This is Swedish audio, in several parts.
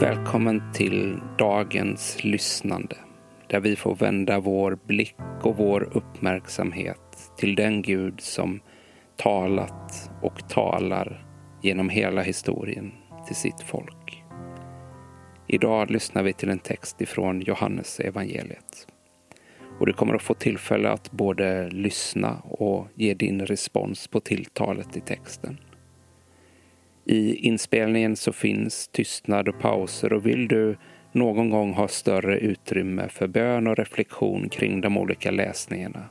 Välkommen till dagens lyssnande där vi får vända vår blick och vår uppmärksamhet till den Gud som talat och talar genom hela historien till sitt folk. Idag lyssnar vi till en text ifrån Johannes evangeliet. Och du kommer att få tillfälle att både lyssna och ge din respons på tilltalet i texten. I inspelningen så finns tystnad och pauser och vill du någon gång ha större utrymme för bön och reflektion kring de olika läsningarna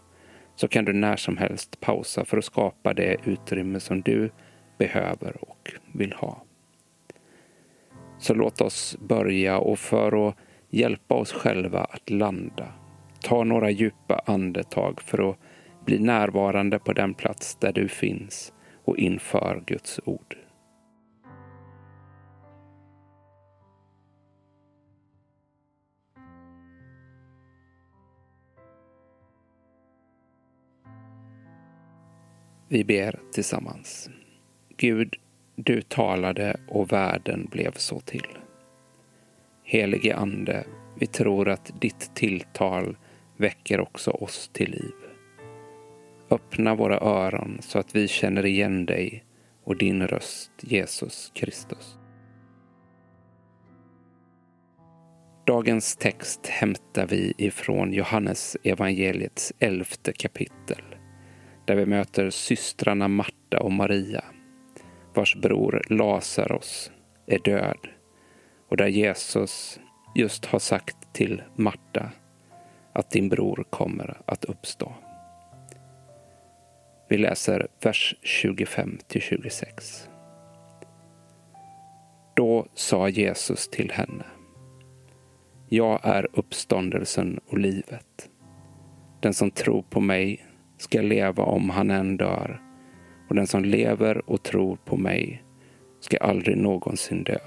så kan du när som helst pausa för att skapa det utrymme som du behöver och vill ha. Så låt oss börja och för att hjälpa oss själva att landa, ta några djupa andetag för att bli närvarande på den plats där du finns och inför Guds ord. Vi ber tillsammans. Gud, du talade och världen blev så till. Helige Ande, vi tror att ditt tilltal väcker också oss till liv. Öppna våra öron så att vi känner igen dig och din röst, Jesus Kristus. Dagens text hämtar vi ifrån Johannes evangeliets elfte kapitel där vi möter systrarna Marta och Maria, vars bror Lazarus är död och där Jesus just har sagt till Marta att din bror kommer att uppstå. Vi läser vers 25 till 26. Då sa Jesus till henne. Jag är uppståndelsen och livet. Den som tror på mig ska leva om han än dör och den som lever och tror på mig ska aldrig någonsin dö.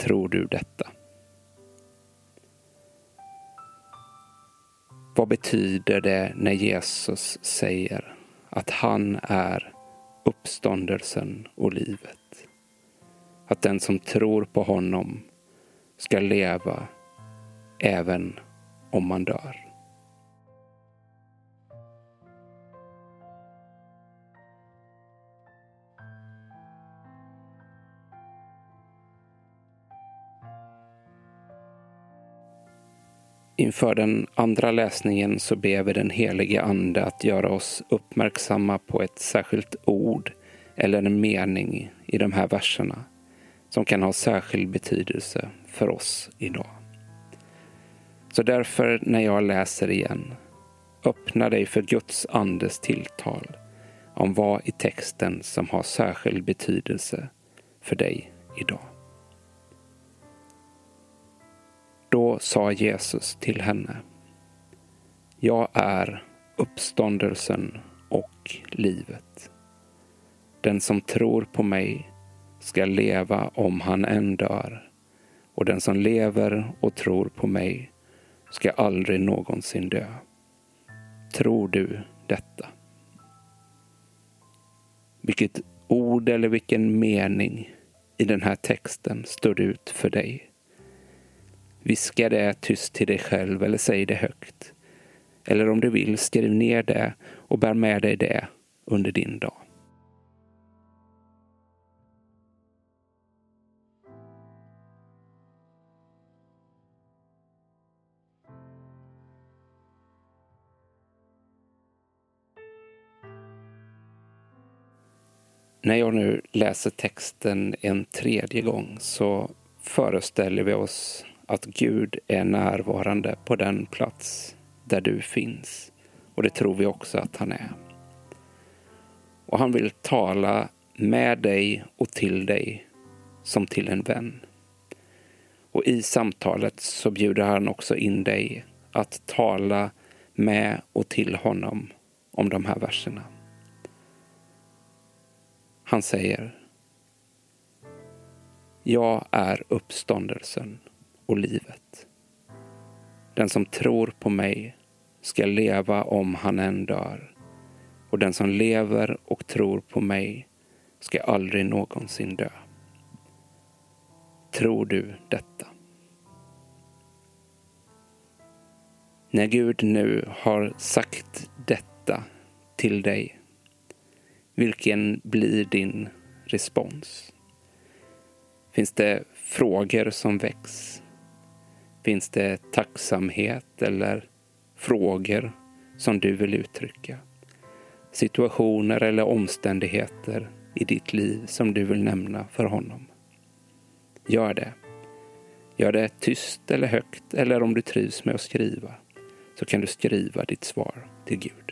Tror du detta? Vad betyder det när Jesus säger att han är uppståndelsen och livet? Att den som tror på honom ska leva även om man dör. Inför den andra läsningen så ber vi den helige Ande att göra oss uppmärksamma på ett särskilt ord eller en mening i de här verserna som kan ha särskild betydelse för oss idag. Så därför när jag läser igen, öppna dig för Guds andes tilltal om vad i texten som har särskild betydelse för dig idag. Då sa Jesus till henne. Jag är uppståndelsen och livet. Den som tror på mig ska leva om han än dör och den som lever och tror på mig ska aldrig någonsin dö. Tror du detta? Vilket ord eller vilken mening i den här texten står ut för dig? Viska det tyst till dig själv eller säg det högt. Eller om du vill, skriv ner det och bär med dig det under din dag. När jag nu läser texten en tredje gång så föreställer vi oss att Gud är närvarande på den plats där du finns. Och det tror vi också att han är. Och han vill tala med dig och till dig som till en vän. Och i samtalet så bjuder han också in dig att tala med och till honom om de här verserna. Han säger Jag är uppståndelsen och livet. Den som tror på mig ska leva om han än dör och den som lever och tror på mig ska aldrig någonsin dö. Tror du detta? När Gud nu har sagt detta till dig, vilken blir din respons? Finns det frågor som väcks? Finns det tacksamhet eller frågor som du vill uttrycka? Situationer eller omständigheter i ditt liv som du vill nämna för honom? Gör det. Gör det tyst eller högt eller om du trivs med att skriva så kan du skriva ditt svar till Gud.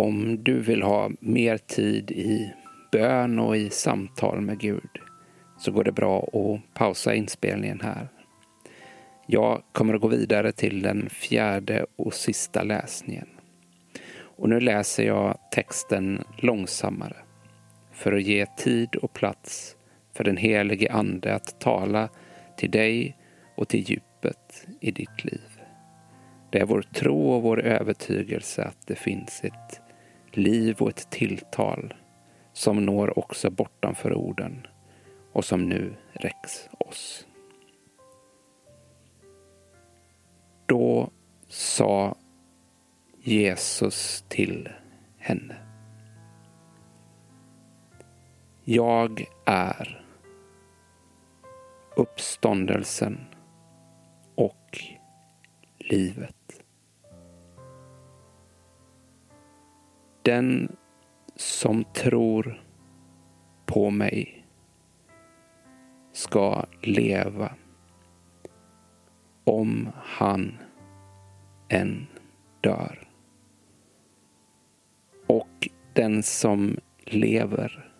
Om du vill ha mer tid i bön och i samtal med Gud så går det bra att pausa inspelningen här. Jag kommer att gå vidare till den fjärde och sista läsningen. Och nu läser jag texten långsammare för att ge tid och plats för den helige Ande att tala till dig och till djupet i ditt liv. Det är vår tro och vår övertygelse att det finns ett liv och ett tilltal som når också bortanför orden och som nu räcks oss. Då sa Jesus till henne. Jag är uppståndelsen och livet. Den som tror på mig ska leva om han än dör. Och den som lever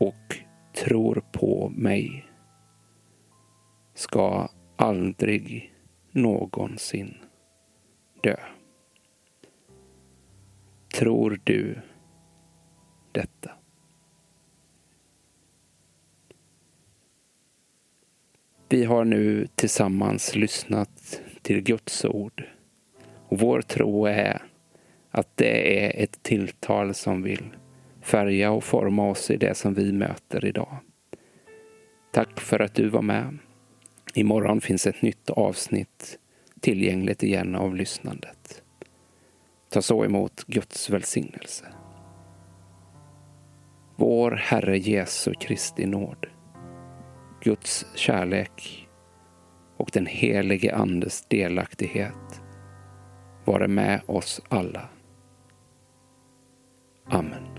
och tror på mig ska aldrig någonsin dö. Tror du detta? Vi har nu tillsammans lyssnat till Guds ord. Och vår tro är att det är ett tilltal som vill färga och forma oss i det som vi möter idag. Tack för att du var med. Imorgon finns ett nytt avsnitt tillgängligt igen av lyssnandet. Ta så emot Guds välsignelse. Vår Herre Jesu Kristi nåd, Guds kärlek och den helige Andes delaktighet vare med oss alla. Amen.